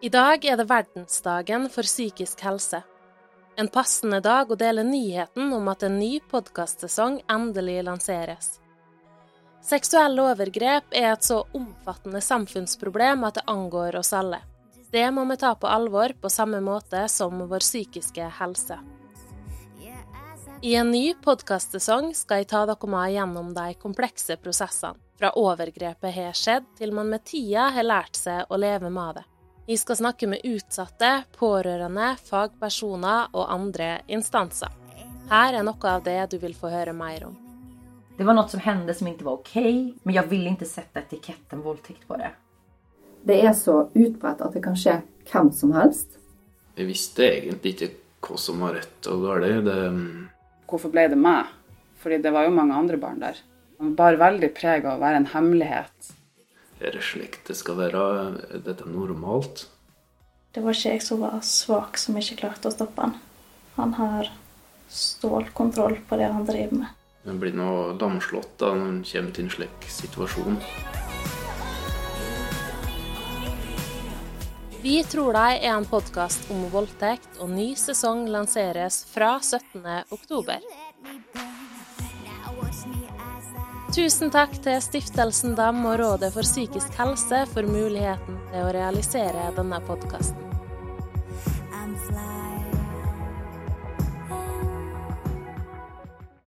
I dag er det verdensdagen for psykisk helse. En passende dag å dele nyheten om at en ny podkastsesong endelig lanseres. Seksuelle overgrep er et så omfattende samfunnsproblem at det angår oss alle. Det må vi ta på alvor på samme måte som vår psykiske helse. I en ny podkastsesong skal jeg ta dere med gjennom de komplekse prosessene, fra overgrepet har skjedd til man med tida har lært seg å leve med det. Vi skal snakke med utsatte, pårørende, fagpersoner og andre instanser. Her er noe av det du vil få høre mer om. Det var noe som hendte som ikke var ok, men jeg ville ikke sette etiketten voldtekt på det. Det er så utbredt at det kan skje hvem som helst. Jeg visste egentlig ikke hva som var rett og galt. Det... Hvorfor ble det meg? Fordi det var jo mange andre barn der. Man bar veldig preg av å være en hemmelighet. Er det slik det skal være? Er dette normalt? Det var ikke jeg som var svak som ikke klarte å stoppe han. Han har stålkontroll på det han driver med. Hun blir nå lamslått da hun kommer til en slik situasjon. Vi tror deg er en podkast om voldtekt, og ny sesong lanseres fra 17. oktober. Tusen takk til Stiftelsen Dam og Rådet for psykisk helse for muligheten til å realisere denne podkasten.